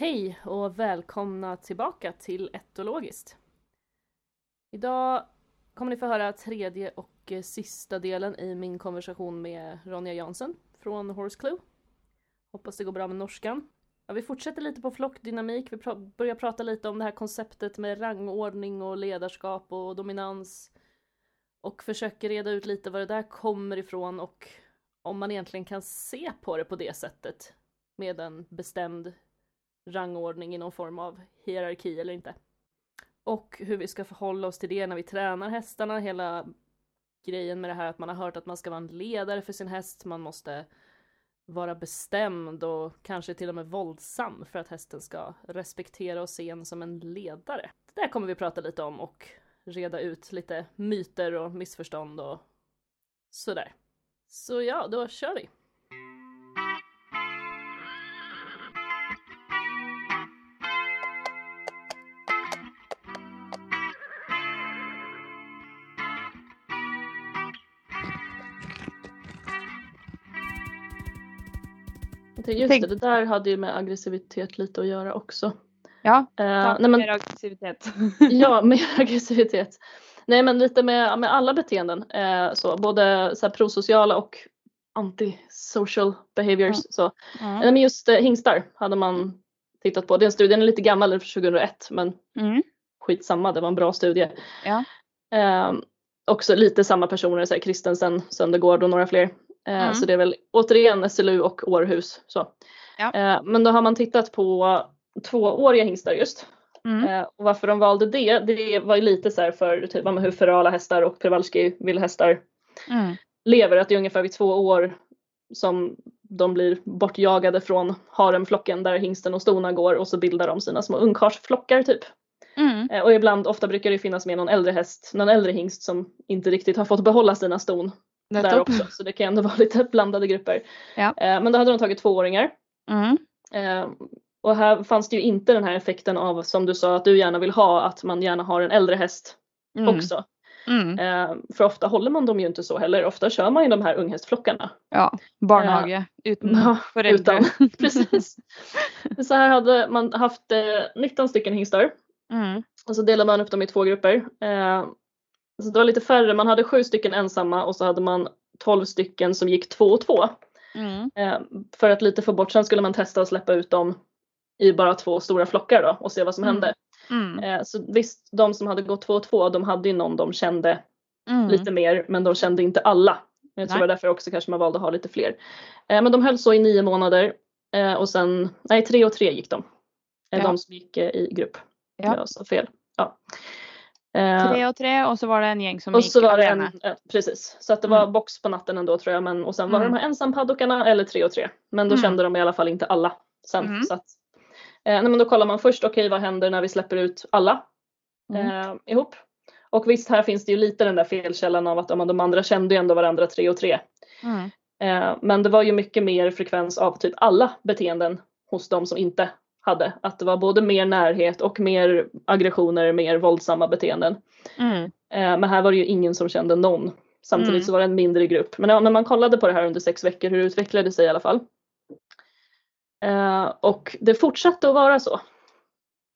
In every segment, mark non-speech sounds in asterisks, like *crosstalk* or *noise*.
Hej och välkomna tillbaka till Etologiskt. Idag kommer ni få höra tredje och eh, sista delen i min konversation med Ronja Jansen från Horse Clue. Hoppas det går bra med norskan. Ja, vi fortsätter lite på flockdynamik, vi pr börjar prata lite om det här konceptet med rangordning och ledarskap och dominans. Och försöker reda ut lite var det där kommer ifrån och om man egentligen kan se på det på det sättet med en bestämd rangordning i någon form av hierarki eller inte. Och hur vi ska förhålla oss till det när vi tränar hästarna, hela grejen med det här att man har hört att man ska vara en ledare för sin häst, man måste vara bestämd och kanske till och med våldsam för att hästen ska respektera och se en som en ledare. Det där kommer vi prata lite om och reda ut lite myter och missförstånd och sådär. Så ja, då kör vi! Just det, det där hade ju med aggressivitet lite att göra också. Ja, Eh, nej, men, mer aggressivitet. ja, *laughs* mer *laughs* aggressivitet. Nej men lite med, med alla beteenden, eh, så, både så här, prosociala och antisocial behaviors. Mm. Så. Mm. Eh, Men just eh, hingstar hade man tittat på. Den studien är lite gammal, den är från 2001 men Mm. skitsamma, det var en bra studie. Ja. Eh, också lite samma personer, så här, Kristensen, Söndergård och några fler. Mm. Så det är väl återigen SLU och Århus. Så. Ja. Eh, men då har man tittat på tvååriga hingstar just. Mm. Eh, och varför de valde det, det var ju lite så här för typ, hur ferala hästar och Przewalski vildhästar Mm. lever. Att det är ungefär vid två år som de blir bortjagade från haremflocken där hingsten och stona går och så bildar de sina små ungkarlsflockar typ. Mm. Och ibland, ofta brukar det finnas med någon äldre häst, någon äldre hingst som inte riktigt har fått behålla sina ston där också. Så det kan ändå *laughs* vara lite blandade grupper. Ja. Eh, Men då hade de tagit tvååringar. Mm. Eh, Och här fanns det ju inte den här effekten av, som du sa, att du gärna vill ha, att man gärna har en äldre häst Mm. också. Mm. Eh, För ofta håller man dem ju inte så heller. Ofta kör man ju de här unghästflockarna. Ja, barnhage utan Ja, föräldrar. utan- *laughs* Precis. Så här hade man haft eh, 19 stycken hingstar Mm. och så delade man upp dem i två grupper. Eh, så det var lite färre, man hade sju stycken ensamma och så hade man 12 stycken som gick två och två. Mm. Eh, för att lite få bort, sen skulle man testa att släppa ut dem i bara två stora flockar då och se vad som Mm. hände. Mm. Eh, så visst, de som hade gått två och två, de hade ju någon de kände Mm. lite mer, men de kände inte alla. Jag tror Nej. det var därför också kanske man valde att ha lite fler. Eh, men de höll så i nio månader eh, och sen, nej tre och tre gick de. Eh, Ja. De som gick eh, i grupp. Ja. Jag sa fel. Ja. Eh, Tre och tre och så var det en gäng som och gick så var det en, alene. ja, precis. Så att det var Mm. box på natten ändå tror jag. Men, och sen var det Mm. de här ensampaddokarna eller tre och tre. Men då Mm. kände de i alla fall inte alla sen. Mm. Så att, eh, men då kollar man först, okej vad händer när vi släpper ut alla Mm. eh, ihop? Och visst, här finns det ju lite den där felkällan av att de andra kände ju ändå varandra tre och tre. Mm. Eh, men det var ju mycket mer frekvens av typ alla beteenden hos de som inte hade. Att det var både mer närhet och mer aggressioner, mer våldsamma beteenden. Mm. Eh, men här var det ju ingen som kände någon. Samtidigt Mm. så var det en mindre grupp. Men ja, när man kollade på det här under sex veckor, hur det utvecklade sig i alla fall. Eh, och det fortsatte att vara så.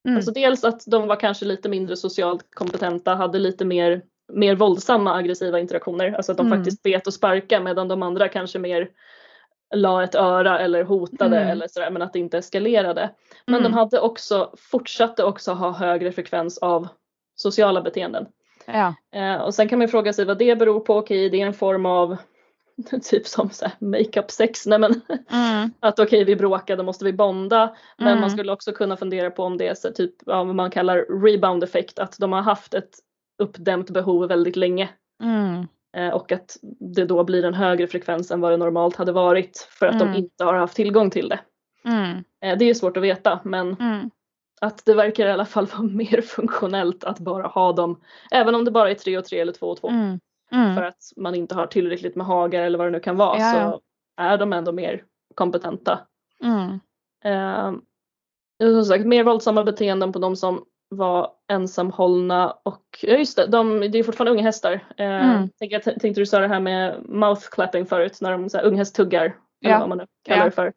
Mm. Alltså dels att de var kanske lite mindre socialt kompetenta, hade lite mer, mer våldsamma aggressiva interaktioner. Alltså att de Mm. faktiskt bet och sparka medan de andra kanske mer la ett öra eller hotade Mm. eller sådär men att det inte eskalerade. Men Mm. de hade också, fortsatte också ha högre frekvens av sociala beteenden. Ja. Eh, och sen kan man ju fråga sig vad det beror på. Okej, det är en form av *laughs* typ som makeup sex. Nej, men Mm. *laughs* att okej, vi bråkade, måste vi bonda. Men Mm. man skulle också kunna fundera på om det är så typ ja, vad man kallar rebound effekt. Att de har haft ett uppdämt behov väldigt länge. Mm. Eh, och att det då blir en högre frekvens än vad det normalt hade varit. För att Mm. de inte har haft tillgång till det. Mm. Eh, det är svårt att veta men Mm. att det verkar i alla fall *laughs* vara mer funktionellt att bara ha dem. Även om det bara är tre och tre eller två och två. Mm. Mm. för att man inte har tillräckligt med hagar eller vad det nu kan vara Ja, så är de ändå mer kompetenta. Mm. Eh, som sagt, mer våldsamma beteenden på de som var ensamhållna och ja just det, de, det är fortfarande unga hästar. Eh, Mm. tänk, jag tänkte du sa det här med mouth clapping förut när de så här, unghästtuggar eller Ja. vad man nu kallar Ja. det för.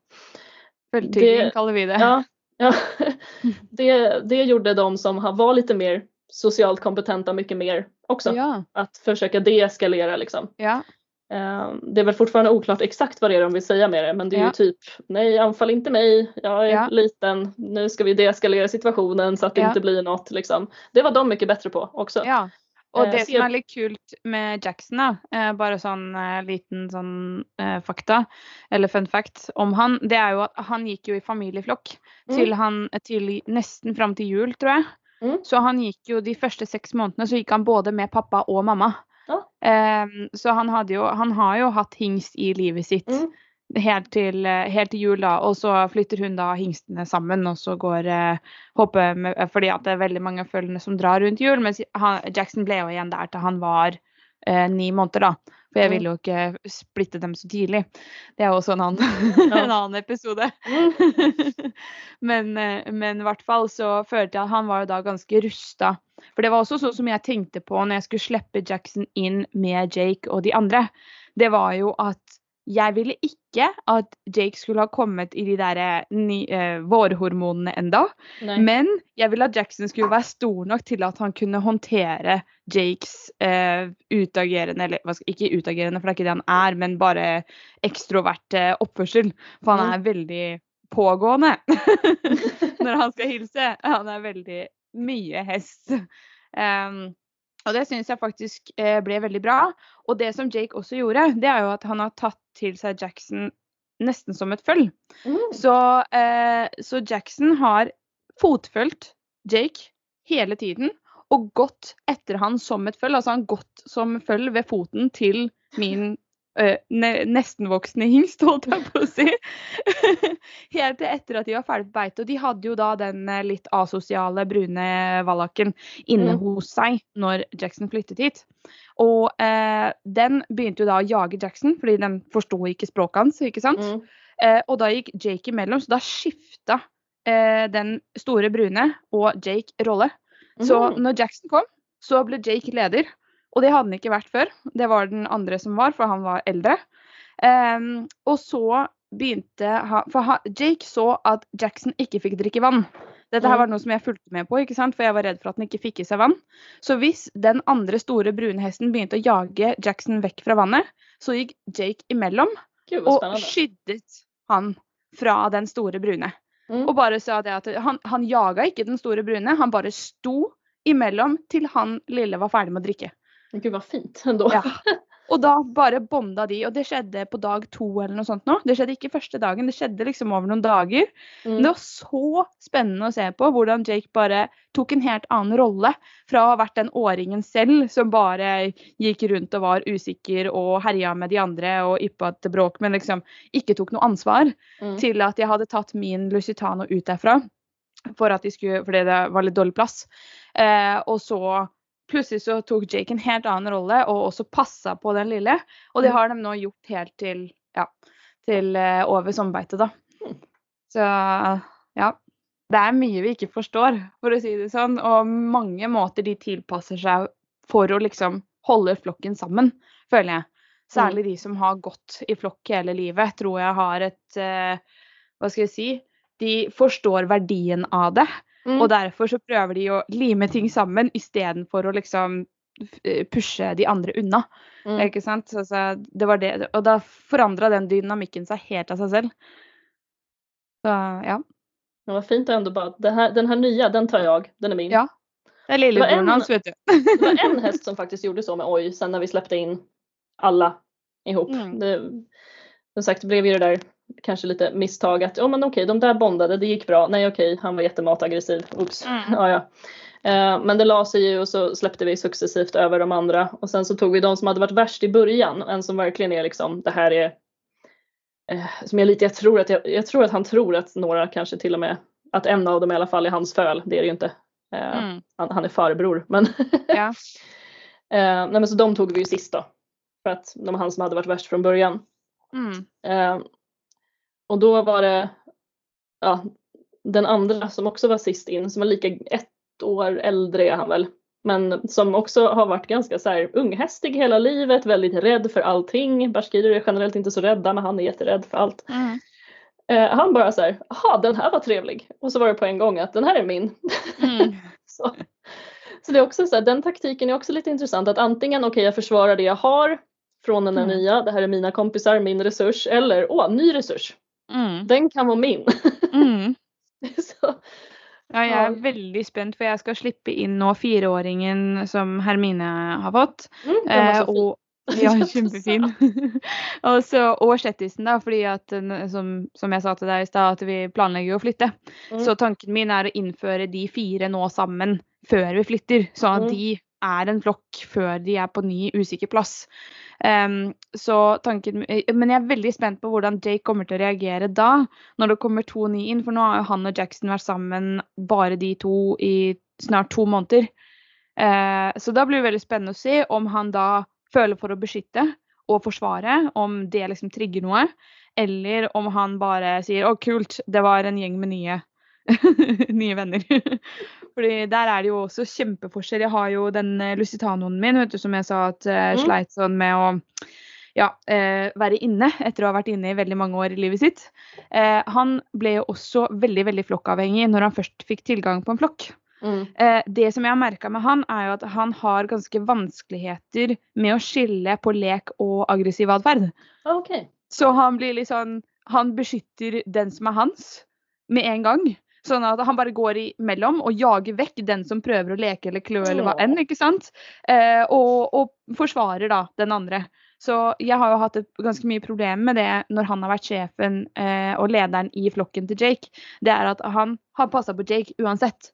Fulltydning Det- kallar vi det. Ja, Ja, *laughs* det, det gjorde de som var lite mer socialt kompetenta mycket mer också. Ja. Att försöka deeskalera liksom. Ja. Eh, Det är väl fortfarande oklart exakt vad det är de vill säga med det men det är Ja. ju typ nej anfall inte mig, jag är Ja. liten, nu ska vi deeskalera situationen så att det Ja. inte blir något liksom. Det var de mycket bättre på också. ja. Og Eh, det som er litt kult med Jackson, eh, bare sånn eh, liten sånn eh, fakta, eller fun fact om han, det er jo at han gikk jo i familieflokk Mm. han til nesten fram til jul, tror jeg. Mm. Så han gikk jo de første seks månedene så gikk han både med pappa og mamma. Ehm, så han, hadde jo, han har jo hatt hingst i livet sitt Mm. helt, til, eh, helt til jul, da. Og så flytter hun da hingstene sammen, og så går eh, håper med, eh, Fordi at det er veldig mange av følgene som drar rundt jul. Mens han, Jackson ble jo igjen der til han var eh, ni måneder, da. For jeg Mm. ville jo ikke splitte dem så tidlig. Det er også en annen, Ja. *laughs* en annen episode. Mm. *laughs* men, eh, men i hvert fall så følte jeg at han var jo da ganske rusta. For det var også sånn som jeg tenkte på når jeg skulle slippe Jackson inn med Jake og de andre. Det var jo at jeg ville ikke at Jake skulle ha kommet i de der ny, eh, vårhormonene enda. Men jeg ville at Jackson skulle være stor nok til at han kunne håndtere Jakes eh, utagerende, eller ikke utagerende, for det er ikke det han er, men bare ekstroverte oppførsel. For han er veldig pågående *laughs* *laughs* når han skal hilse. Han er veldig mye hest. Um, og det syns jeg faktisk eh, ble veldig bra. Og det som Jake også gjorde, det er jo at han har tatt til seg Jackson nesten som et føll. Mm. Så, eh, så Jackson har fotfølgt Jake hele tiden og gått etter han som et føll. Altså han gått som føll ved foten til min eh, ne nestenvoksne hingst, *laughs* holdt jeg på å si. *laughs* Helt til etter at de var ferdig på beite. Og de hadde jo da den eh, litt asosiale brune vallaken inne Mm. hos seg når Jackson flyttet hit. Og eh, den begynte jo da å jage Jackson, fordi den forsto ikke språket hans. ikke sant? Mm. Eh, og da gikk Jake imellom, så da skifta eh, den store brune og Jake rolle. Så Mhm. når Jackson kom, så ble Jake leder. Og det hadde han ikke vært før. Det var den andre som var, for han var eldre. Ehm, og så begynte han For Jake så at Jackson ikke fikk drikke vann. Dette her Mm. var noe som jeg fulgte med på, ikke sant? for jeg var redd for at han ikke fikk i seg vann. Så hvis den andre store brune hesten begynte å jage Jackson vekk fra vannet, så gikk Jake imellom Gud vad og spännande. skyddet han fra den store brune. Mm. Og bare sa det at han, han jaga ikke den store brune, han bare sto imellom til han lille var ferdig med å drikke. Gud vad fint ändå. Ja. Og da bare bonda de, og det skjedde på dag to eller noe sånt nå. Det skjedde ikke første dagen, det skjedde liksom noen dager. Men Mm. det var så spennende å se på hvordan Jake bare tok en helt annen rolle. Fra å ha vært den åringen selv som bare gikk rundt og var usikker og herja med de andre og yppa til bråk, men liksom ikke tok noe ansvar, Mm. til at jeg hadde tatt min Lusitano ut derfra. For at de skulle, fordi det var litt dårlig plass. Eh, og så plutselig så tok Jake en helt annen rolle og også passa på den lille. Og det Mm. har de nå gjort helt til, ja, til eh, over sommerbeite, da. Mm. Så ja. Det er mye vi ikke forstår, for å si det sånn. Og mange måter de tilpasser seg for å liksom holde flokken sammen, føler jeg. Særlig de som har gått i flokk hele livet, tror jeg har et eh, Hva skal jeg si? De forstår verdien av det. Mm. Og derfor så prøver de å lime ting sammen istedenfor å liksom f- pushe de andre unna. Mm. Ikke sant? Så, så det var det. Og da forandra den dynamikken seg helt av seg selv. Så ja. Ja, vad fint ändå bara, det här, den här nya den tar jag, den är min. Ja. Det är Det var lillebroren en- hans, vet du. Det var en *laughs* häst som faktiskt gjorde så med Oj sen när vi släppte in alla ihop. Mm. Det, som sagt det blev ju det där kanske lite misstag att ja men okej de där bondade det gick bra. Nej okej han var jättemataggressiv. Oops. Mm. Ja, ja. Eh, men det la sig ju och så släppte vi successivt över de andra och sen så tog vi de som hade varit värst i början. En som verkligen är liksom det här är eh, som jag lite, jag tror att jag, jag tror att han tror att några kanske till och med att en av dem i alla fall är hans föl. Det är det ju inte. Eh, Mm. han, han är farbror men *laughs* Ja. Eh, nej men så de tog vi ju sist då. För att de var han som hade varit värst från början. Mm. Och då var det ja, den andra som också var sist in som var lika ett år äldre är han väl. Men som också har varit ganska så här unghästig hela livet, väldigt rädd för allting. Bashkirer är generellt inte så rädda men han är jätterädd för allt. Mm. Eh, han bara så här, jaha den här var trevlig. Och så var det på en gång att den här är min. Mm. *laughs* så. så det är också så här, den taktiken är också lite intressant att antingen okej okay, jag försvarar det jag har från den här Mm. nya, det här är mina kompisar, min resurs eller åh, ny resurs. Mm. Den kan vara min. Mm. *laughs* så, Ja, jeg er Ja. veldig spent, for jeg skal slippe inn nå fireåringen som Hermine har fått. mm, Eh, *laughs* så fin. og, ja, kjempefin. og, så, og Shettisen, da, fordi at den- som, som jeg sa til deg i stad, at vi planlegger å flytte. Mm. Så tanken min er å innføre de fire nå sammen før vi flytter, sånn at Mm. de er en flokk før de er på ny usikker plass. Um, så tanken, eh, men jeg er veldig spent på hvordan Jake kommer til å reagere da, når det kommer to nye inn. For nå har jo han og Jackson vært sammen, bare de to, i snart to måneder. Uh, så da blir det veldig spennende å se om han da føler for å beskytte og forsvare, om det liksom trigger noe. Eller om han bare sier 'å, kult, det var en gjeng med nye, *laughs* nye venner'. *laughs* Fordi der er det jo også kjempeforskjell. Jeg har jo den eh, Lusitanoen min, vet du, som jeg sa at Mm. sleit sånn med å ja, eh, være inne etter å ha vært inne i veldig mange år i livet sitt. Eh, han ble jo også veldig veldig flokkavhengig når han først fikk tilgang på en flokk. Mm. Eh, det som jeg har merka med han, er jo at han har ganske vanskeligheter med å skille på lek og aggressiv atferd. Okej. Så han blir litt sånn Han beskytter den som er hans, med en gang. Sånn at han bare går imellom og jager vekk den som prøver å leke eller klø eller hva enn. ikke sant? Eh, og, og forsvarer da den andre. Så jeg har jo hatt et ganske mye problem med det når han har vært sjefen eh, og lederen i flokken til Jake. Det er at han har passa på Jake uansett.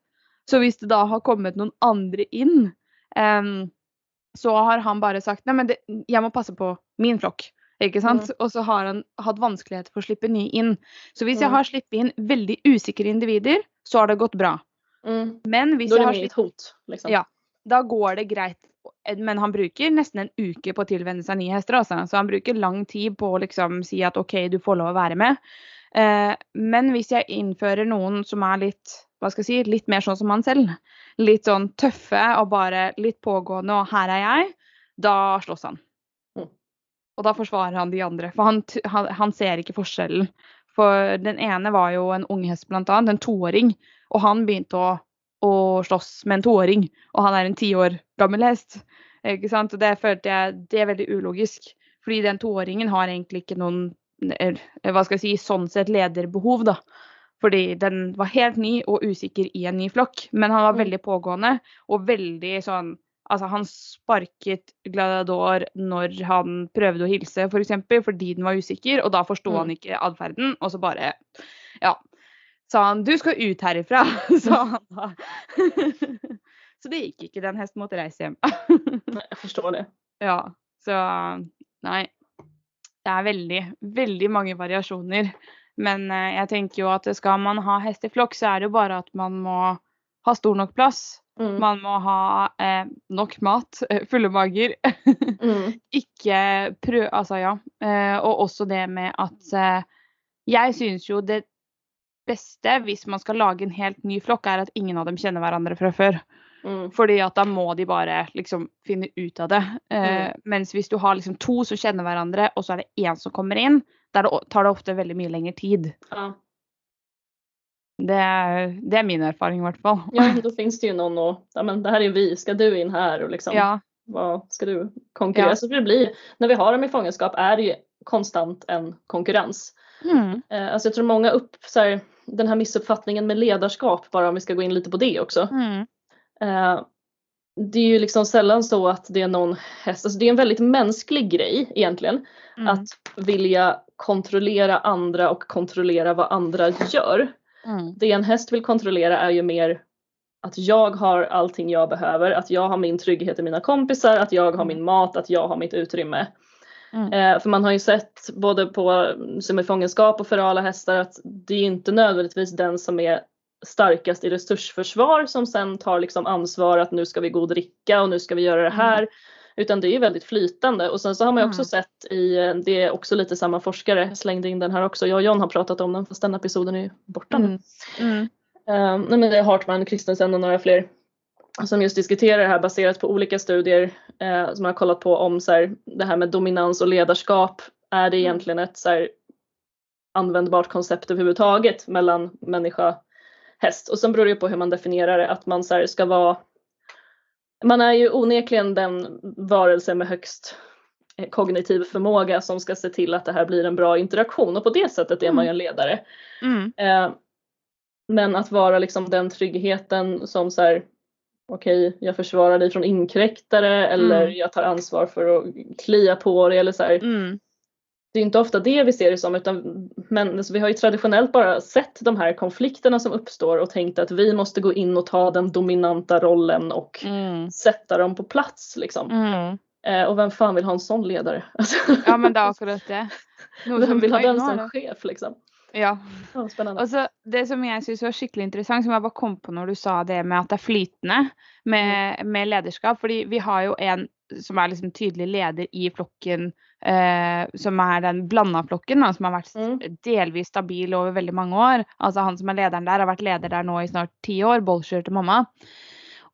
Så hvis det da har kommet noen andre inn, em, så har han bare sagt nei, men det, jeg må passe på min flokk. Ikke sant? Og så har han hatt vanskeligheter for å slippe nye inn. Så hvis jeg Mm. har sluppet inn veldig usikre individer, så har det gått bra. Mm. Men hvis är jeg det hot. Liksom. Ja. da går det greit. Men han bruker nesten en uke på å tilvenne seg nye hester. Altså. Så han bruker lang tid på å liksom si at OK, du får lov å være med. Eh, men hvis jeg innfører noen som er litt hva skal jeg si, litt mer sånn som han selv, litt sånn tøffe og bare litt pågående og 'her er jeg', da slåss han. Og da forsvarer han de andre. For han, han, han ser ikke forskjellen. For den ene var jo en unghest, blant annet, en toåring. Og han begynte å, å slåss med en toåring, og han er en ti år gammel hest. Ikke sant? Og det følte jeg det er veldig ulogisk. Fordi den toåringen har egentlig ikke noen hva skal jeg si, sånn sett lederbehov, da. Fordi den var helt ny og usikker i en ny flokk. Men han var Mm. veldig pågående og veldig sånn Altså, han sparket Gladiador når han prøvde å hilse, f.eks., for eksempel, fordi den var usikker, og da forsto Mm. han ikke atferden, og så bare Ja. *laughs* Sa han 'du skal ut herifra', sa han da. så det gikk ikke. Den hesten måtte reise hjem. *laughs* Nej, Jag förstår det. ja. Så nei. Det er veldig, veldig mange variasjoner. Men eh, jeg tenker jo at skal man ha hest i flokk, så er det jo bare at man må ha stor nok plass. Mm. Man må ha eh, nok mat, eh, fulle mager. Mm. *laughs* Ikke prøv... Altså, ja. Eh, og også det med at eh, Jeg syns jo det beste hvis man skal lage en helt ny flokk, er at ingen av dem kjenner hverandre fra før. Mm. Fordi at da må de bare liksom finne ut av det. Eh, Mens hvis du har liksom to som kjenner hverandre, og så er det én som kommer inn, der det, tar det ofte veldig mye lengre tid. Ja. Det er, det er min erfaring, i hvert fall. ja, då finns det ju någon och, ja men det här är vi, ska du in här och liksom, Ja. vad ska du konkurrera? Ja. Så det blir, när vi har dem i fångenskap är det ju konstant en konkurrens. Mm. Eh, alltså jag tror många upp, så här, den här missuppfattningen med ledarskap, bara om vi ska gå in lite på det också. Mm. Eh, det är ju liksom sällan så att det är någon häst, alltså det är en väldigt mänsklig grej egentligen. Mm. Att vilja kontrollera andra och kontrollera vad andra gör. Mm. Det en häst vill kontrollera är ju mer att jag har allting jag behöver, att jag har min trygghet i mina kompisar, att jag har min mat, att jag har mitt utrymme. Mm. Eh, för man har ju sett både på semifångenskap och ferala hästar att det är inte nödvändigtvis den som är starkast i resursförsvar som sen tar liksom ansvar att nu ska vi gå och dricka och nu ska vi göra det här. Utan det är väldigt flytande och sen så har man ju också Mm. sett i, det är också lite samma forskare, slängde in den här också, jag och John har pratat om den fast den episoden är ju borta nu. Mm. Mm. Um, men det är Hartman, Christensen och några fler som just diskuterar det här baserat på olika studier eh, som har kollat på om så här, det här med dominans och ledarskap. Är det Mm. egentligen ett så här, användbart koncept överhuvudtaget mellan människa häst. Och sen beror det ju på hur man definierar det, att man så här, ska vara man är ju onekligen den varelse med högst eh, kognitiv förmåga som ska se till att det här blir en bra interaktion och på det sättet är man ju en ledare. Mm. Eh, men att vara liksom den tryggheten som så här, okej, okay, jag försvarar dig från inkräktare eller Mm. jag tar ansvar för att klia på dig eller så här. Mm. Det är inte ofta det vi ser det som utan men, alltså, vi har ju traditionellt bara sett de här konflikterna som uppstår och tänkt att vi måste gå in och ta den dominanta rollen och Mm. sätta dem på plats liksom. Mm. Eh, och vem fan vill ha en sån ledare? Alltså, Ja men det är akkurat det. Vem vill ha den som chef liksom? Ja. Ja, spännande. Og så Det som jeg syns var skikkelig interessant, som jeg bare kom på når du sa det med at det er flytende med, med lederskap. fordi vi har jo en som er liksom tydelig leder i flokken, eh, som er den blanda flokken, da, som har vært Mm. delvis stabil over veldig mange år. Altså Han som er lederen der, har vært leder der nå i snart ti år. Bolsjer til mamma.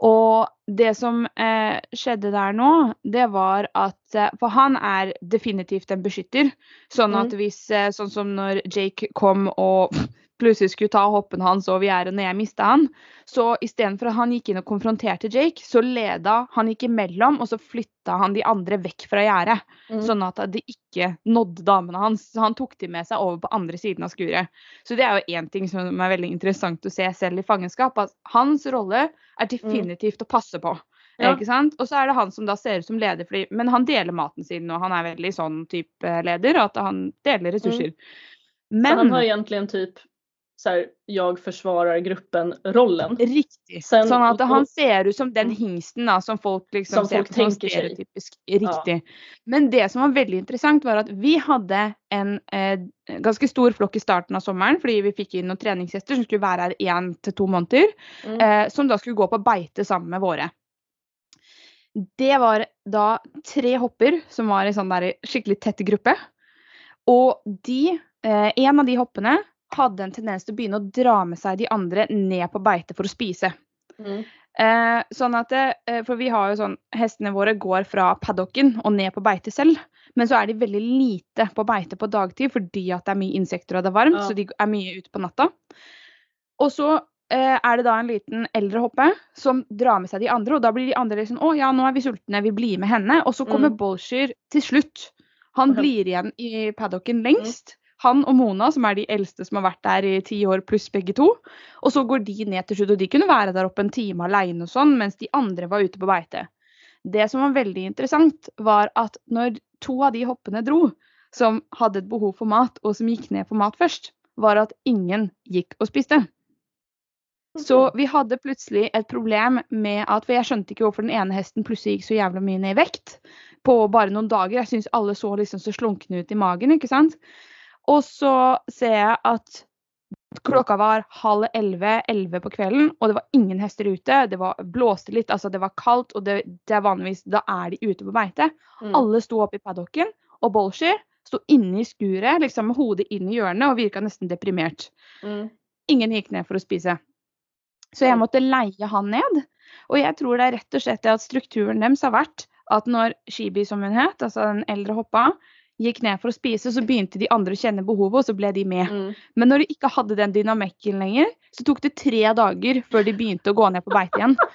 Og det som eh, skjedde der nå, det var at eh, For han er definitivt en beskytter. At Mm. hvis eh, Sånn som når Jake kom og plutselig skulle ta hoppen hans over gjerdet når jeg mista han, så istedenfor at han gikk inn og konfronterte Jake, så leda Han gikk imellom, og så flytta han de andre vekk fra gjerdet. Mm. Sånn at det ikke nådde damene hans. Så han tok de med seg over på andre siden av skuret. Så det er jo én ting som er veldig interessant å se selv i fangenskap. At hans rolle er definitivt å passe på. Ja. Ikke sant? Og så er det han som da ser ut som leder, fordi, men han deler maten sin, og han er veldig sånn type leder, at han deler ressurser. Så han Men har egentligen typ så här, jag försvarar gruppen-rollen. Riktig. Sen- sånn at og- han ser ut som den Mm. hingsten da, som folk liksom Som ser folk på som tenker seg. stereotypisk riktig. Men det som var veldig interessant, var at vi hadde en eh, ganske stor flokk i starten av sommeren, fordi vi fikk inn noen treningsgjester som skulle være her én til to måneder, Mm. eh, som da skulle gå på beite sammen med våre. Det var da tre hopper som var i sånn der skikkelig tett gruppe. Og de, eh, en av de hoppene hadde en tendens til å begynne å dra med seg de andre ned på beite for å spise. Mm. Eh, sånn at eh, For vi har jo sånn Hestene våre går fra paddocken og ned på beite selv. Men så er de veldig lite på beite på dagtid fordi at det er mye insekter og det er varmt. Ja. Så de er mye ute på natta. Og så eh, er det da en liten eldre hoppe som drar med seg de andre. Og da blir de andre liksom Å ja, nå er vi sultne, vi blir med henne. Og så kommer Mm. Bolsjer til slutt. Han *laughs* blir igjen i paddocken lengst. Han og Mona, som er de eldste som har vært der i ti år pluss begge to. Og så går de ned til slutt, og de kunne være der oppe en time alene og sånn, mens de andre var ute på beite. Det som var veldig interessant, var at når to av de hoppene dro, som hadde et behov for mat, og som gikk ned for mat først, var at ingen gikk og spiste. Så vi hadde plutselig et problem med at For jeg skjønte ikke hvorfor den ene hesten plutselig gikk så jævla mye ned i vekt på bare noen dager. Jeg syns alle så liksom så slunkne ut i magen, ikke sant. Og så ser jeg at klokka var halv elleve, elleve på kvelden, og det var ingen hester ute. Det var blåste litt, altså det var kaldt, og det, det er vanligvis Da er de ute på beite. Mm. Alle sto oppe i paddocken, og Bolsjer sto inne i skuret liksom med hodet inn i hjørnet og virka nesten deprimert. Mm. Ingen gikk ned for å spise. Så jeg måtte leie han ned. Og jeg tror det er rett og slett det at strukturen deres har vært at når Shibi, som hun het, altså den eldre hoppa, gikk ned for å spise, så begynte de andre å kjenne behovet, og så ble de med. Mm. Men når de ikke hadde den dynamikken lenger, så tok det tre dager før de begynte å gå ned på beite igjen. *laughs*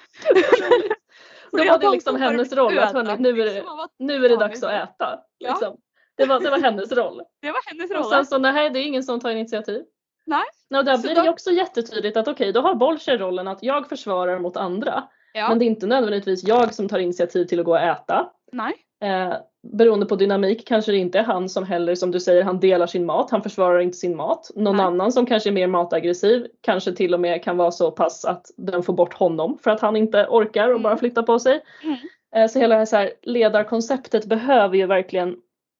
Var det liksom hennes roll att hörni, nu är det, nu är det dags att äta. Liksom. Det, var, det var hennes roll. *laughs* Det var hennes Och rolle. sen så nej, det är ingen som tar initiativ. Nej. Och där Så blir då- det också jättetydligt att okej, då har Bolsjer rollen att jag försvarar mot andra. Ja. Men det är inte nödvändigtvis jag som tar initiativ till att gå och äta. Nei. Eh, beroende på dynamik kanske det inte är han som heller, som du säger, han delar sin mat. Han försvarar inte sin mat. Någon Nej. annan som kanske är mer mataggressiv kanske till och med kan vara så pass att den får bort honom för att han inte orkar och bara Mm. flyttar på sig. Mm. Eh, så hela det här, så här ledarkonceptet behöver ju verkligen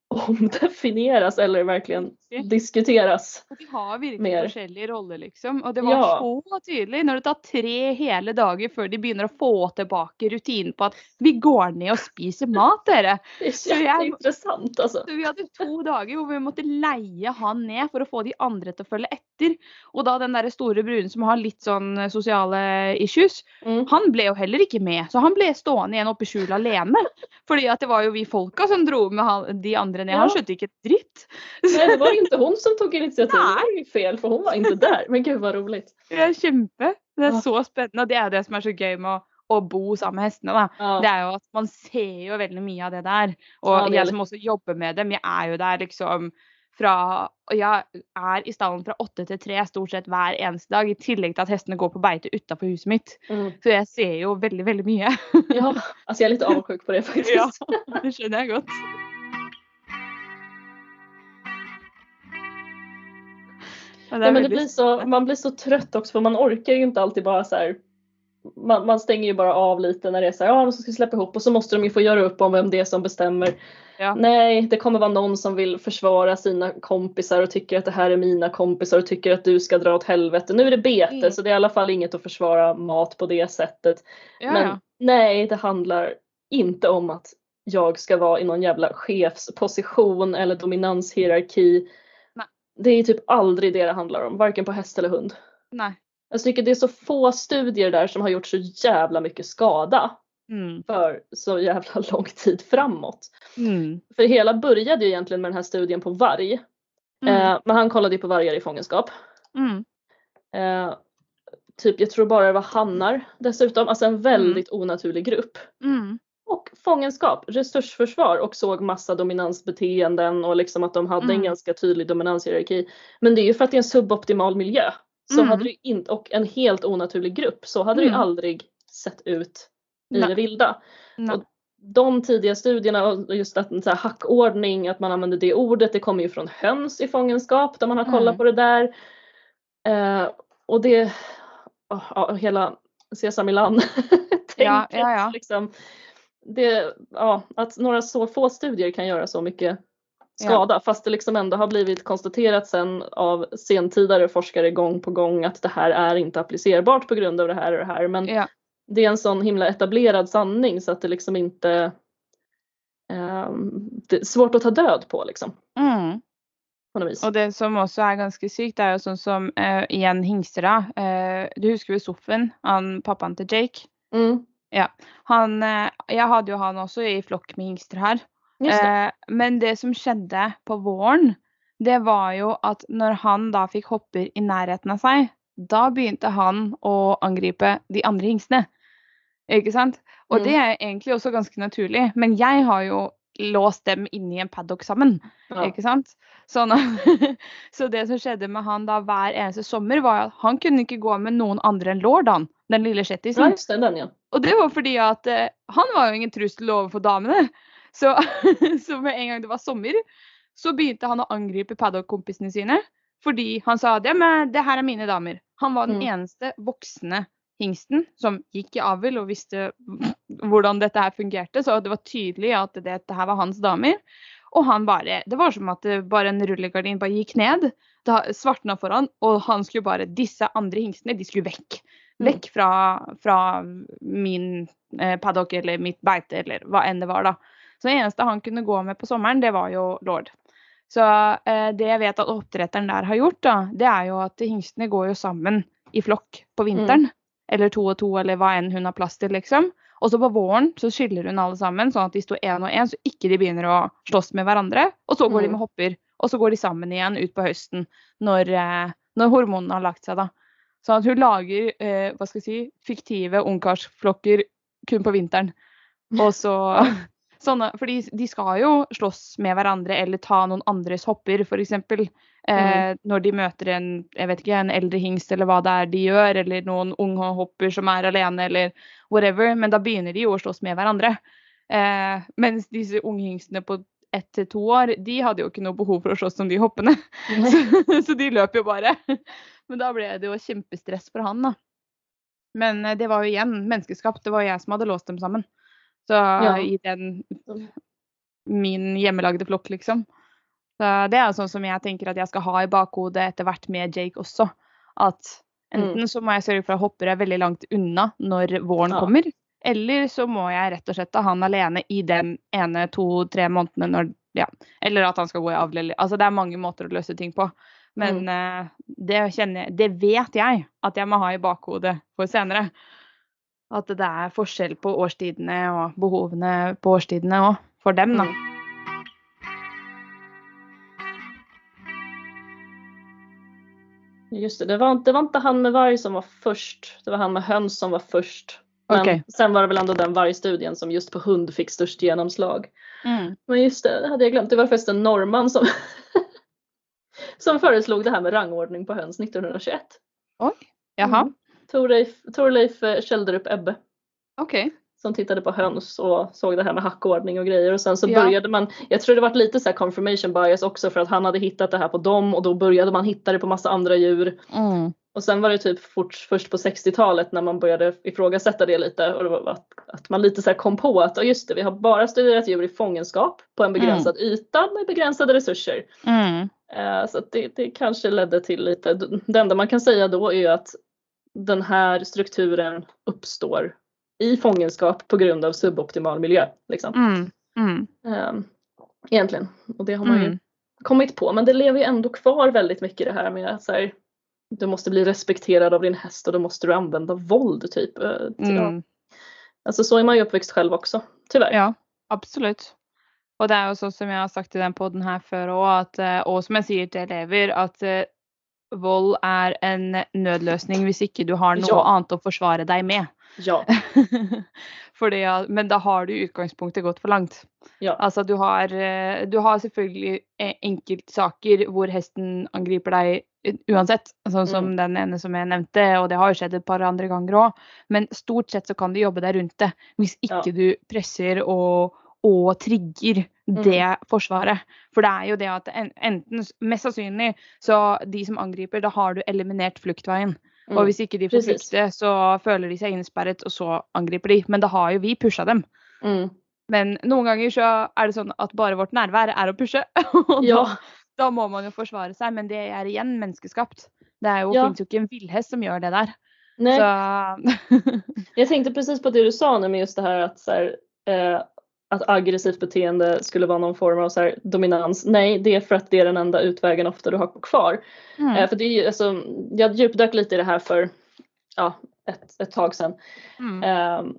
*laughs* omdefinieras eller verkligen. Diskuteras. Og de har virkelig Mer. forskjellige roller, liksom. Og det var Ja. så tydelig når det tar tre hele dager før de begynner å få tilbake rutinen på at vi går ned og spiser mat, dere. *laughs* Det är Så jag- jätteintressant alltså. Så vi hadde to dager hvor vi måtte leie han ned for å få de andre til å følge etter. Og da den der store bruden som har litt sånn eh, sosiale issues, Mm. han ble jo heller ikke med. Så han ble stående igjen oppe i skjulet alene. *laughs* Fordi at det var jo vi folka som dro med han, de andre ned. Han Ja. skjønte ikke et dritt. Nej, det var inte hon som tog initiativet. Det Nej. var ju fel för hon var inte där. Men gud vad roligt. Det er kjempe. Det er Ja. så spennende. Og det er det som er så gøy med å, å bo sammen med hestene. da. Ja. Det er jo at man ser jo veldig mye av det der. Og Ja, det er jeg litt- som også jobber med dem, jeg er jo der liksom fra Og jeg er i stallen fra åtte til tre stort sett hver eneste dag. I tillegg til at hestene går på beite utafor huset mitt. Mm. Så jeg ser jo veldig, veldig mye. ja, alltså jag är lite avundsjuk på det *laughs* faktiskt. Ja, det skjønner jeg godt. Ja, Nej, men det blir så, man blir så trött också för man orkar ju inte alltid bara så här. Man, man stänger ju bara av lite när det är så här, ja de ska släppa ihop och så måste de ju få göra upp om vem det är som bestämmer. Ja. Nej, det kommer vara någon som vill försvara sina kompisar och tycker att det här är mina kompisar och tycker att du ska dra åt helvete. Nu är det bete Mm. så det är i alla fall inget att försvara mat på det sättet. Ja, Men nej, det handlar inte om att jag ska vara i någon jävla chefsposition eller dominanshierarki. Nej. Det är typ aldrig det det handlar om, varken på häst eller hund. Nei. Jag tycker det är så få studier där som har gjort så jävla mycket skada Mm. för så jävla *laughs* lång tid framåt. Mm. För hela började ju egentligen med den här studien på varg. Mm. Eh, men han kollade ju på vargar i fångenskap. Mm. Eh, typ, jag tror bara det var hannar dessutom, alltså en väldigt onaturlig grupp. Fångenskap, resursförsvar och såg massa dominansbeteenden och liksom att de hade en Mm. ganska ganska tydlig dominanshierarki. Men det är ju för att det är en suboptimal miljö. Så Mm. hade det inte, och en helt onaturlig grupp, så hade det Mm. ju aldrig sett ut i Nej. det vilda. Nei. Och de tidiga studierna och just att en så här hackordning, att man använder det ordet, det kommer ju från höns i fångenskap där man har kollat Mm. på det där. Eh, och det, ja, ja, hela Sesamiland Ja, ja, ja. Liksom, det, ja, att några så få studier kan göra så mycket Ja. skada fast det liksom ändå har blivit konstaterat sen av sentidare forskare gång på gång att det här är inte applicerbart på grund av det här och det här. Men Ja. det är en sån himla etablerad sanning så att det liksom inte ehm, det är svårt att ta död på liksom. Mm. På. Og det som også er ganske sykt, det er jo sånn som eh, igjen hingster, da. Eh, du husker jo Soffen, han pappaen til Jake. Mm, Han, eh, jeg hadde jo han også i flokk med hingster her. det. Eh, men det som skjedde på våren, det var jo at når han da fikk hopper i nærheten av seg, da begynte han å angripe de andre hingstene. Ikke sant? Og Mm. det er egentlig også ganske naturlig. Men jeg har jo låst dem inne i en paddock sammen. Ja. Ikke sant? Sånn, *laughs* så det som skjedde med han da hver eneste sommer, var at han kunne ikke gå med noen andre enn lord, han. Den lille ja, just det, den ja. Og det var fordi at eh, han var jo ingen trussel overfor damene. Så, *laughs* så med en gang det var sommer, så begynte han å angripe paddock-kompisene sine. Fordi han sa at ja, men det her er mine damer. Han var den Mm. eneste voksne hingsten som gikk i avl og visste hvordan dette her fungerte. Så det var tydelig at dette her var hans damer. Og han bare Det var som at bare en rullegardin bare gikk ned. Det svartna for han, og han skulle bare Disse andre hingstene, de skulle vekk. Mm. Vekk fra, fra min eh, paddock eller mitt beite eller hva enn det var, da. Så det eneste han kunne gå med på sommeren, det var jo lord. Så eh, det jeg vet at oppdretteren der har gjort, da, det er jo at hingstene går jo sammen i flokk på vinteren. Eller to og to, eller hva enn hun har plass til, liksom. Og så på våren så skiller hun alle sammen, sånn at de står én og én, så ikke de begynner å slåss med hverandre. Og så går de Mm. med hopper, og så går de sammen igjen ut på høsten når, eh, når hormonene har lagt seg, da. Sånn at hun lager eh, hva skal jeg si, fiktive ungkarsflokker kun på vinteren. Og så *laughs* sånne, For de, skal jo slåss med hverandre eller ta noen andres hopper, f.eks. Eh, Når de møter en jeg vet ikke, en eldre hingst eller hva det er de gjør, eller noen unge hopper som er alene, eller whatever. Men da begynner de jo å slåss med hverandre. Eh, mens disse unge hingstene på ett til to år, de hadde jo ikke noe behov for å slåss som de hoppene. *laughs* Så, så de løp jo bare. *laughs* Men da ble det jo kjempestress for han, da. Men eh, det var jo igjen menneskeskapt. Det var jo jeg som hadde låst dem sammen. Så Ja. i den min hjemmelagde flokk, liksom. Så det er sånn som jeg tenker at jeg skal ha i bakhodet etter hvert med Jake også. At enten så må jeg sørge for at hopper er veldig langt unna når våren Ja. kommer. Eller så må jeg rett og slett ha han alene i den ene to-tre månedene når ja. Eller at han skal gå i avl. Altså det er mange måter å løse ting på. Men eh, det kjenner Det vet jeg at jeg må ha i bakhodet for senere. At det er forskjell på årstidene og behovene på årstidene òg. For dem, da. Just det, det var, det var inte han med varg som var först. Det var han med höns som var först. Men Okej. sen var det väl ändå den vargstudien som just på hund fick störst genomslag. Mm. Men just det, det hade jag glömt. Det var förresten en norrman som, *laughs* som föreslog det här med rangordning på höns 1921. Jaha, Mm. Torleif, Torleif eh, Kälderup Ebbe okej. som tittade på höns och såg det här med hackordning och grejer och sen så Ja. började man, jag tror det var lite så confirmation bias också för att han hade hittat det här på dem och då började man hitta det på massa andra djur. Mm. Och sen var det typ fort, först på 60-talet när man började ifrågasätta det lite och det var att, att man lite så kom på att "Ja, just det, vi har bara studerat djur i fångenskap på en begränsad yta med begränsade resurser. Mm. Eh, så det, det kanske ledde till lite, det enda man kan säga då är ju att den här strukturen uppstår i fångenskap på grund av suboptimal miljö. Liksom. Mm. Mm. Eh, egentligen. Och det har man ju Mm. kommit på. Men det lever ju ändå kvar väldigt mycket det här med att så här, du måste bli respekterad av din häst och då måste du använda våld typ. Eh, till-. Mm. Alltså så är man ju uppväxt själv också. Tyvärr. Ja, absolutt. Og det er jo sånn som jeg har sagt i den podden her før òg, at eh, og som jeg sier til elever, at eh, vold er en nødløsning hvis ikke du har noe Ja. annet å forsvare deg med. Ja. *laughs* Ja, men da har du i utgangspunktet gått for langt. Ja. Altså du har, eh, du har selvfølgelig eh, enkeltsaker hvor hesten angriper deg u- uansett, sånn som Mm. den ene som jeg nevnte, og det har jo skjedd et par andre ganger òg. Men stort sett så kan du jobbe deg rundt det hvis Ja. ikke du presser og, og trigger Mm. det forsvaret. For det er jo det at en, enten, mest sannsynlig, så de som angriper, da har du eliminert fluktveien. Mm. Og hvis ikke de får Precis. flykte, så føler de seg innesperret, og så angriper de. Men da har jo vi pusha dem. Mm. Men noen ganger så er det sånn at bare vårt nærvær er å pushe. *laughs* Og Ja. da, da må man jo forsvare seg, men det er igjen menneskeskapt. Det er jo, Ja. finnes jo ikke en villhest som gjør det der. Nej. Så *laughs* Jag tänkte precis på det du sa nu med just det här att, så här, eh, att aggressivt beteende skulle vara någon form av så dominans. Nej, det är för att det är den enda utvägen ofta du har kvar. mm. Eh, för det är ju, alltså, jag djupdök lite i det här för ja, ett, ett tag sedan. Mm. eh,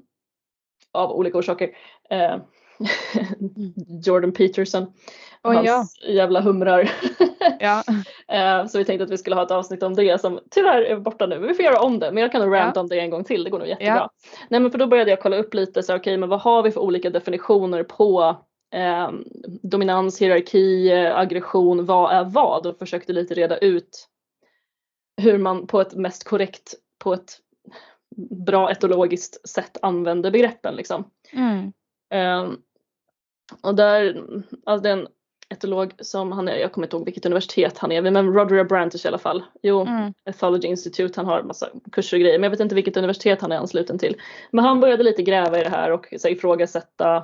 av olika orsaker. Eh, *laughs* Jordan Peterson. Oj, hans ja. jävla humrar. *laughs* Ja. *laughs* Eh, så vi tänkte att vi skulle ha ett avsnitt om det som tyvärr är borta nu. Men vi får göra om det. Men jag kan ranta om det en gång till. Det går nog jättebra. Ja. Nej men för då började jag kolla upp lite så okej men vad har vi för olika definitioner på eh, dominans, hierarki, aggression, vad är vad? Och försökte lite reda ut hur man på ett mest korrekt, på ett bra etologiskt sätt använder begreppen liksom. Mm. Ehm, och där, alltså det är en etolog som han är, jag kommer inte ihåg vilket universitet han är vid, men Roger Brantish i alla fall. Jo, Mm. Ethology Institute, han har massa kurser och grejer, men jag vet inte vilket universitet han är ansluten till. Men han började lite gräva i det här och så, ifrågasätta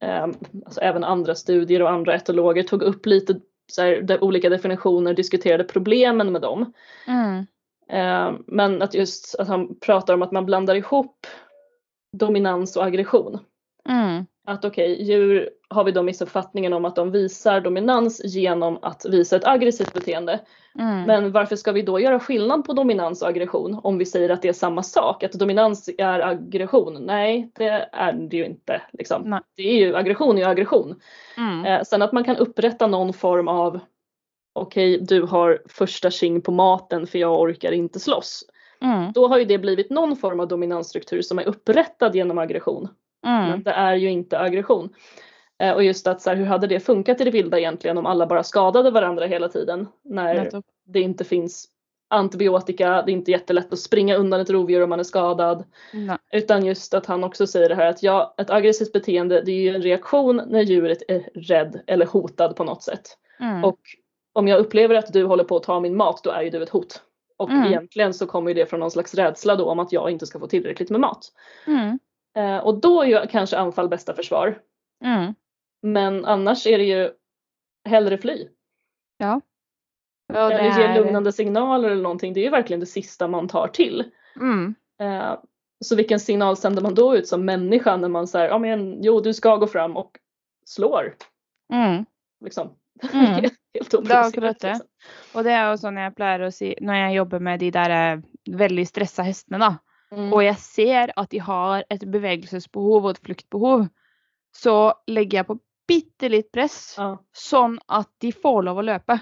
ehm, alltså, även andra studier och andra etologer tog upp lite så här, olika definitioner, diskuterade problemen med dem. Mm. Ehm, men att just att han pratar om att man blandar ihop dominans och aggression. Mm. Att okej, djur har vi då missuppfattningen om att de visar dominans genom att visa ett aggressivt beteende. Mm. Men varför ska vi då göra skillnad på dominans och aggression om vi säger att det är samma sak? Att dominans är aggression? Nej, det är det ju inte. Liksom. Nej. Det är ju aggression är aggression. Mm. Eh, sen att man kan upprätta någon form av okej, du har första king på maten för jag orkar inte slåss. Mm. Då har ju det blivit någon form av dominansstruktur som är upprättad genom aggression. Mm. Det är ju inte aggression. Eh, och just att så här, hur hade det funkat i det vilda egentligen om alla bara skadade varandra hela tiden? När Nettopp. det inte finns antibiotika, det är inte jättelätt att springa undan ett rovdjur om man är skadad. Nei. Utan just att han också säger det här att ja, ett aggressivt beteende det är ju en reaktion när djuret är rädd eller hotad på något sätt. Mm. Och om jag upplever att du håller på att ta min mat då är ju du ett hot. Och Mm. egentligen så kommer det från någon slags rädsla då om att jag inte ska få tillräckligt med mat. Mm. Eh, och då är ju kanske anfall bästa försvar. Mm. Men annars är det ju hellre fly. Ja. Ja, det eller ge er lugnande signaler eller någonting. Det är ju verkligen det sista man tar till. mm. Eh, så vilken signal sänder man då ut som människa när man säger ja men jo du ska gå fram och slår. Mm. Liksom. *laughs* Mm. Helt er oprovocerat, liksom. Og det er jo sånn jeg pleier å si når jeg jobber med de der eh, veldig stressa hestene, da. Mm. Og jeg ser at de har et bevegelsesbehov og et fluktbehov, så legger jeg på bitte litt press, Ja. sånn at de får lov å løpe.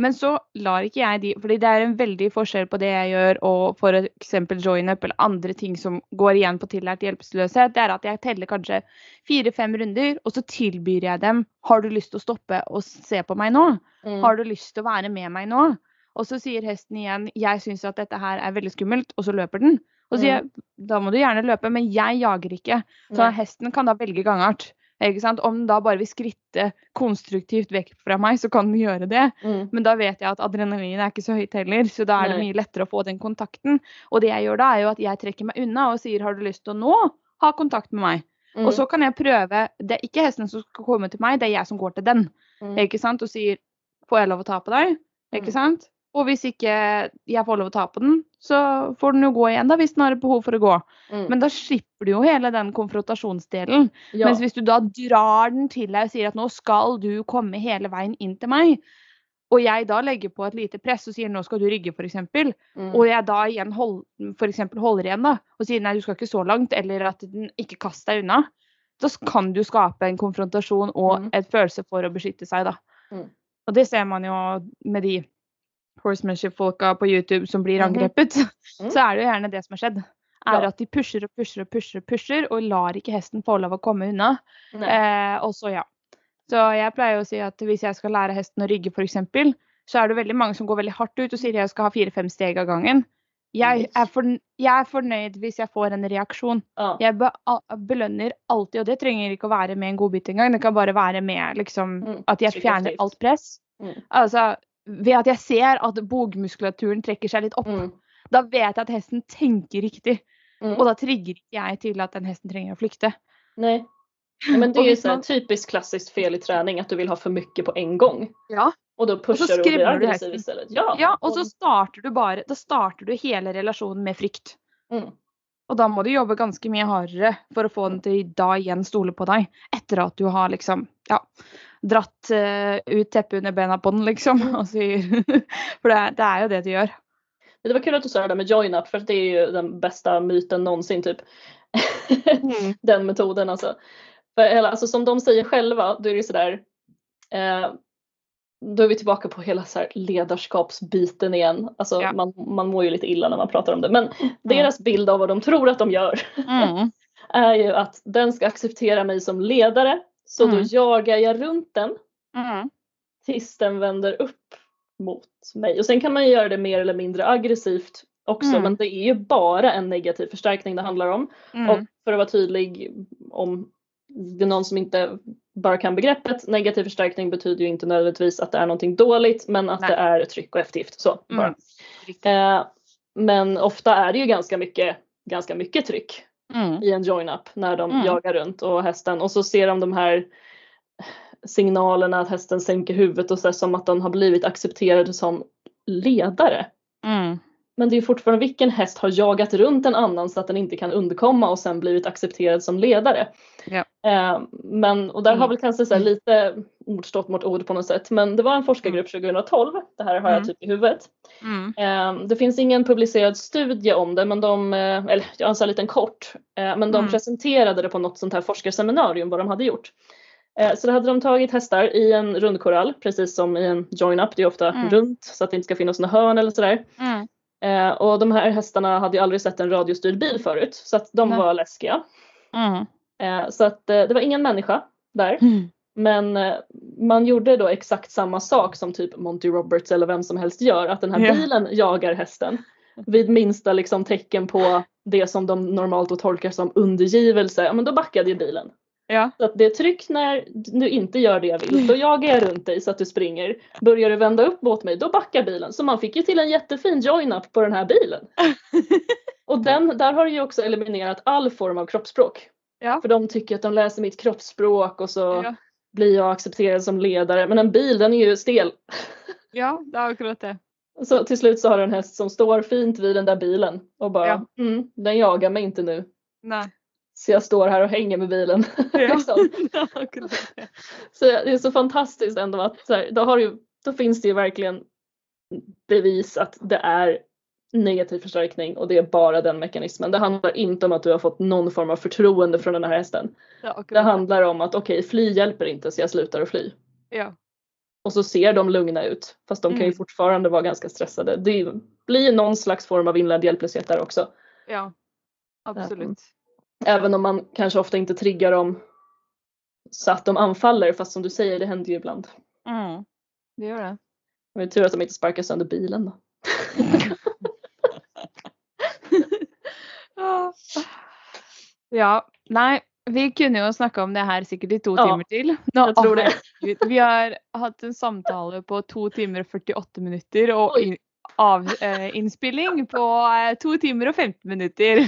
Men så lar ikke jeg de fordi det er en veldig forskjell på det jeg gjør og f.eks. join-up eller andre ting som går igjen på tillært hjelpeløshet. Det er at jeg teller kanskje fire-fem runder, og så tilbyr jeg dem Har du lyst til å stoppe og se på meg nå? Mm. Har du lyst til å være med meg nå? Og så sier hesten igjen jeg syns at dette her er veldig skummelt, og så løper den. Og så sier jeg da må du gjerne løpe, men jeg jager ikke. Så Nei. hesten kan da velge gangart. Ikke sant? Om den da bare vil skritte konstruktivt vekk fra meg, så kan den gjøre det. Mm. Men da vet jeg at adrenalin er ikke så høyt heller, så da er det mye lettere å få den kontakten. Og det jeg gjør da, er jo at jeg trekker meg unna og sier har du lyst til å nå ha kontakt med meg? Mm. Og så kan jeg prøve Det er ikke hesten som skal komme til meg, det er jeg som går til den. Mm. Ikke sant? Og sier får jeg lov å ta på deg? Ikke Mm. sant? Og hvis ikke jeg får lov å ta på den, så får den jo gå igjen da, hvis den har et behov for å gå. Mm. Men da slipper du jo hele den konfrontasjonsdelen. ja. Mens hvis du da drar den til deg og sier at nå skal du komme hele veien inn til meg, og jeg da legger på et lite press og sier nå skal du rygge f.eks., mm. og jeg da igjen hold, for holder igjen da, og sier nei, du skal ikke så langt, eller at den ikke kast deg unna, da kan du skape en konfrontasjon og Mm. et følelse for å beskytte seg. da. Mm. Og det ser man jo med de horsemanship-folka på YouTube som blir Mhm. angrepet. Mm. Så er det jo gjerne det som har skjedd. Er Ja. at de pusher og pusher og pusher og pusher, og lar ikke hesten få lov å komme unna. Eh, og så ja. Så jeg pleier å si at hvis jeg skal lære hesten å rygge f.eks., så er det veldig mange som går veldig hardt ut og sier jeg skal ha fire-fem steg av gangen. Forn jeg er fornøyd hvis jeg får en reaksjon. Ja. Jeg be a- belønner alltid, og det trenger ikke å være med en godbit engang. Det kan bare være med liksom, Mm, at jeg trykk fjerner alt press. Mm. Altså ved at jeg ser at bogmuskulaturen trekker seg litt opp. Mm. Da vet jeg at hesten tenker riktig. Mm. Og da trigger ikke jeg til at den hesten trenger å flykte. Nej. Ja, men det Och är ju så man- typiskt klassiskt fel i träning att du vill ha för mycket på en gång. Ja. Och då pushar du och blir aggressiv istället. Ja. Ja, og så starter du bare Da starter du hele relasjonen med frykt. Mm. Og da må du jobbe ganske mye hardere for å få den til da igjen stole på deg. Etter at du har liksom ja, dratt eh, ut teppet under bena på den, liksom. Og sier *laughs* For det, det er jo det du gjør. Det var kul att du sa det där med join up för det är ju den bästa myten någonsin typ. *laughs* den metoden alltså. För, eller, alltså som de säger själva, då är det ju sådär. Eh, då är vi tillbaka på hela så ledarskapsbiten igen. Alltså Ja. man, man mår ju lite illa när man pratar om det. Men deras bild av vad de tror att de gör Mm. *laughs* är ju att den ska acceptera mig som ledare. Så då Mm. jagar jag runt den Mm. tills den vänder upp mot mig. Och sen kan man ju göra det mer eller mindre aggressivt också Mm. men det är ju bara en negativ förstärkning det handlar om. Mm. Och för att vara tydlig om det är någon som inte bara kan begreppet, negativ förstärkning betyder ju inte nödvändigtvis att det är någonting dåligt men att Nej. det är tryck och eftergift. Så, bara. Mm. Eh, men ofta är det ju ganska mycket, ganska mycket tryck Mm. i en join-up när de Mm. jagar runt och hästen och så ser de de här signalerna att hästen sänker huvudet och så här, som att den har blivit accepterad som ledare. Mm. Men det är ju fortfarande vilken häst har jagat runt en annan så att den inte kan undkomma och sen blivit accepterad som ledare. Ja. Eh, men, och där har Mm. väl kanske så här lite ord stått mot ord på något sätt. Men det var en forskargrupp 2012, det här har jag Mm. typ i huvudet. Mm. Eh, det finns ingen publicerad studie om det, men de, eh, eller jag har en liten kort, eh, men de Mm. presenterade det på något sånt här forskarseminarium vad de hade gjort. Eh, så då hade de tagit hästar i en rundkorall, precis som i en join-up, det är ofta Mm. runt så att det inte ska finnas några hörn eller sådär. Mm. Eh, och de här hästarna hade ju aldrig sett en radiostyrd bil förut så att de Nej. var läskiga. Mm. Eh, så att eh, det var ingen människa där. Mm. Men eh, man gjorde då exakt samma sak som typ Monty Roberts eller vem som helst gör. Att den här Ja. bilen jagar hästen. Vid minsta liksom tecken på det som de normalt då tolkar som undergivelse, ja men då backade ju bilen. Ja. Så att det är tryck när du inte gör det jag vill. Då jagar jag runt dig så att du springer. Börjar du vända upp mot mig, då backar bilen. Så man fick ju till en jättefin join-up på den här bilen. *laughs* Och den, där har du ju också eliminerat all form av kroppsspråk. Ja. För de tycker att de läser mitt kroppsspråk och så Ja. blir jag accepterad som ledare. Men en bil den är ju stel. *laughs* ja, det er akkurat det. Så till slut så har du en häst som står fint vid den där bilen och bara Ja. mm, den jagar mig inte nu. Nei. Så jag står här och hänger med bilen. Ja, *laughs* liksom. Så det är så fantastiskt ändå att så här, då, har du, då finns det ju verkligen bevis att det är negativ förstärkning och det är bara den mekanismen. Det handlar inte om att du har fått någon form av förtroende från den här hästen. Det er Det handlar om att okej, fly hjälper inte så jag slutar att fly. Ja. Och så ser de lugna ut fast de kan ju Mm. fortfarande vara ganska stressade. Det blir någon slags form av inlärd hjälplöshet där också. Ja. Absolut. Även om man kanske ofta inte triggar dem så att de anfaller fast som du säger det händer ju ibland. Mm. Det gör det. Det är tur att de inte sparkar sönder bilen då. *laughs* Ja. Ja, nei, vi kunne jo snakka om det her sikkert i to Ja, timer til. Nå, jeg tror det. Vi har hatt en samtale på to timer og 48 minutter, og Oi. in, av, eh, på eh, to timer og 15 minutter.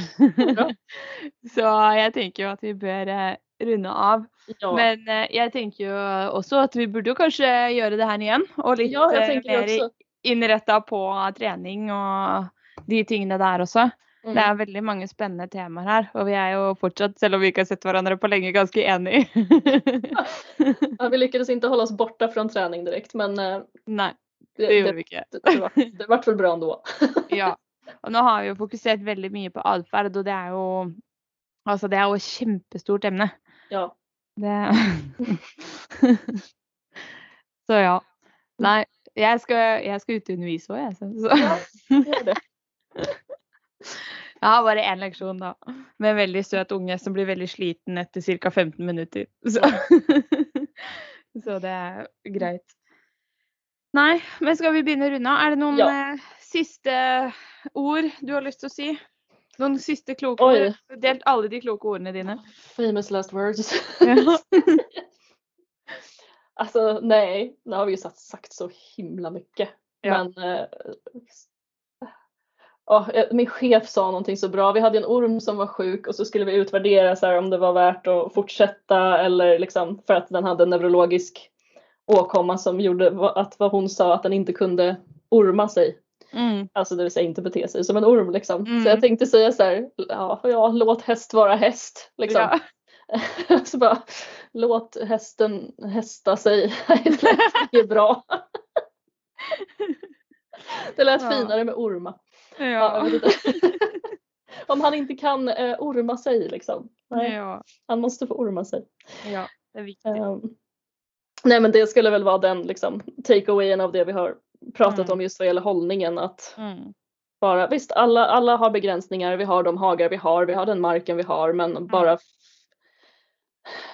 Bra. *laughs* Så jeg tenker jo at vi bør eh, runde av. Ja, Men eh, jeg tenker jo også at vi burde jo kanskje gjøre det her igjen. Og litt ja jag tänker mer också. innretta på trening og de tingene der også. Mm. Det er veldig mange spennende temaer her, og vi er jo fortsatt, selv om vi ikke har sett hverandre på lenge, ganske enige. Ja, vi lyckades inte hålla oss borta från träning direkt men Nei, det, det gjorde vi det, det, var, det vart väl bra ändå. *laughs* Ja. Og nå har vi jo fokusert veldig mye på atferd, og det er jo Altså, det er jo et kjempestort emne. Ja. Det *laughs* Så ja. Nei, jeg skal, jeg skal ut og undervise òg, jeg. Så. Ja, gör det. *laughs* Jeg har bare én leksjon, da. Med en veldig søt unge som blir veldig sliten etter ca. 15 minutter. Så. Så det er greit. Nei, men skal vi begynne å runde av? Er det noen Ja. eh, siste ord du har lyst til å si? Noen siste kloke Oj. ord? Du har Delt alle de kloke ordene dine. Famous last words. Alltså *laughs* nej, nu har vi ju sagt, sagt så himla mycket. Ja. Men eh, eh, min chef sa någonting så bra. Vi hade en orm som var sjuk och så skulle vi utvärdera så här, om det var värt att fortsätta eller liksom för att den hade en neurologisk åkomma som gjorde att vad hon sa att den inte kunde orma sig. Mm. Alltså det vill säga inte bete sig som en orm liksom. Mm. Så jag tänkte säga så här, ja, ja låt häst vara häst. Liksom. Ja. *laughs* så bara, låt hästen hästa sig. *laughs* det är bra. *laughs* det lät Ja. finare med orma. Ja. Om han inte kan eh, orma sig liksom. Nej, ja. Han måste få orma sig. ja. Det er viktig. Ehm, nej men det skulle väl vara den liksom takeawayen av det vi har pratat Mm. om just vad gäller hållningen. Att Mm. bara, visst alla, alla har begränsningar, vi har de hagar vi har, vi har den marken vi har men bara f-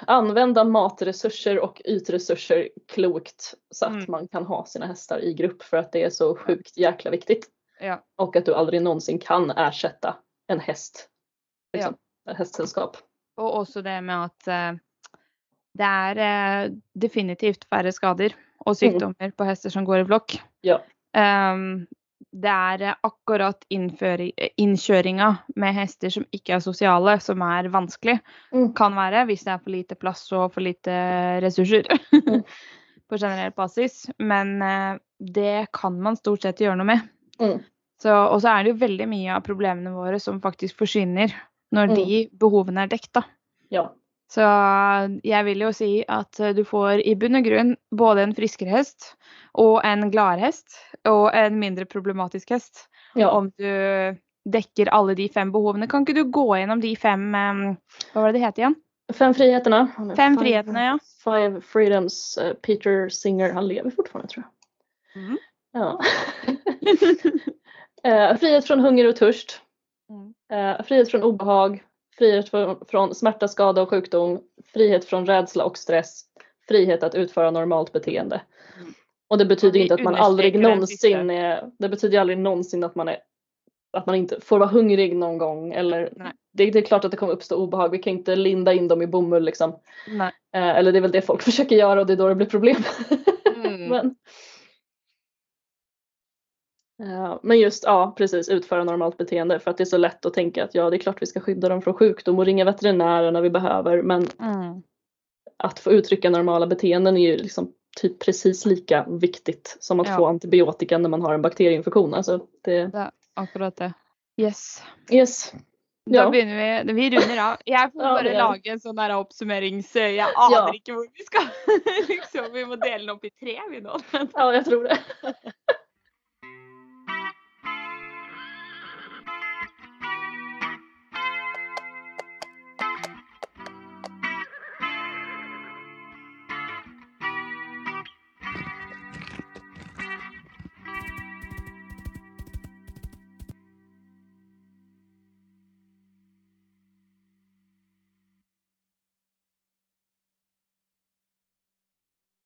använda matresurser och ytresurser klokt så att Mm. man kan ha sina hästar i grupp för att det är så sjukt jäkla viktigt. Ja. Och att du aldrig någonsin kan ersätta en häst. Liksom, ett hästsällskap. Og også det med at eh, det er eh, definitivt færre skader og sykdommer på hester som går i flokk. Ja. Ehm, det eh, akkurat eh, innkjøringa med hester som ikke er sosiale, som er vanskelig. Mm. Kan være hvis det er for lite plass og for lite ressurser Mm. *laughs* på generell basis. Men eh, det kan man stort sett gjøre noe med. Mm. Så, og så er det jo veldig mye av problemene våre som faktisk forsvinner når Mm. de behovene er dekt, da. Ja. Så jeg vil jo si at eh, du får i bunn og grunn både en friskere hest og en gladere hest og en mindre problematisk hest ja. om du dekker alle de fem behovene. Kan ikke du gå gjennom de fem eh, Hva var det det het igjen? Fem friheterna. Fem friheterna, ja. Five freedoms. eh, Peter Singer, han lever fortfarande tror jag. Mhm. Ja. *laughs* Eh, frihet från hunger och törst. Mm. Frihet från obehag. Frihet från, från smärta, skada och sjukdom. Frihet från rädsla och stress. Frihet att utföra normalt beteende. Mm. Och det betyder vi inte att man aldrig någonsin är, det betyder aldrig någonsin att man är att man inte får vara hungrig någon gång eller det, det är klart att det kommer uppstå obehag. Vi kan inte linda in dem i bomull liksom. Eh, eller det är väl det folk *laughs* försöker göra och det är då det blir problem. Mm. *laughs* men, men just ja, precis utföra normalt beteende för att det är så lätt att tänka att ja, det är klart vi ska skydda dem från sjukdom och ringa veterinären när vi behöver. Men Mm. att få uttrycka normala beteenden är ju liksom typ precis lika viktigt som att Ja. få antibiotika när man har en bakterieinfektion. Alltså det, Akkurat det. Yes. yes. Da Ja. begynner vi. Vi runder av. Jeg får *laughs* Ja, bare gjør lage en sånn oppsummerings... Jeg aner Ja. ikke hvor vi skal. *laughs* liksom, vi må dele den opp i tre, vi nå. ja, jag tror det. *laughs*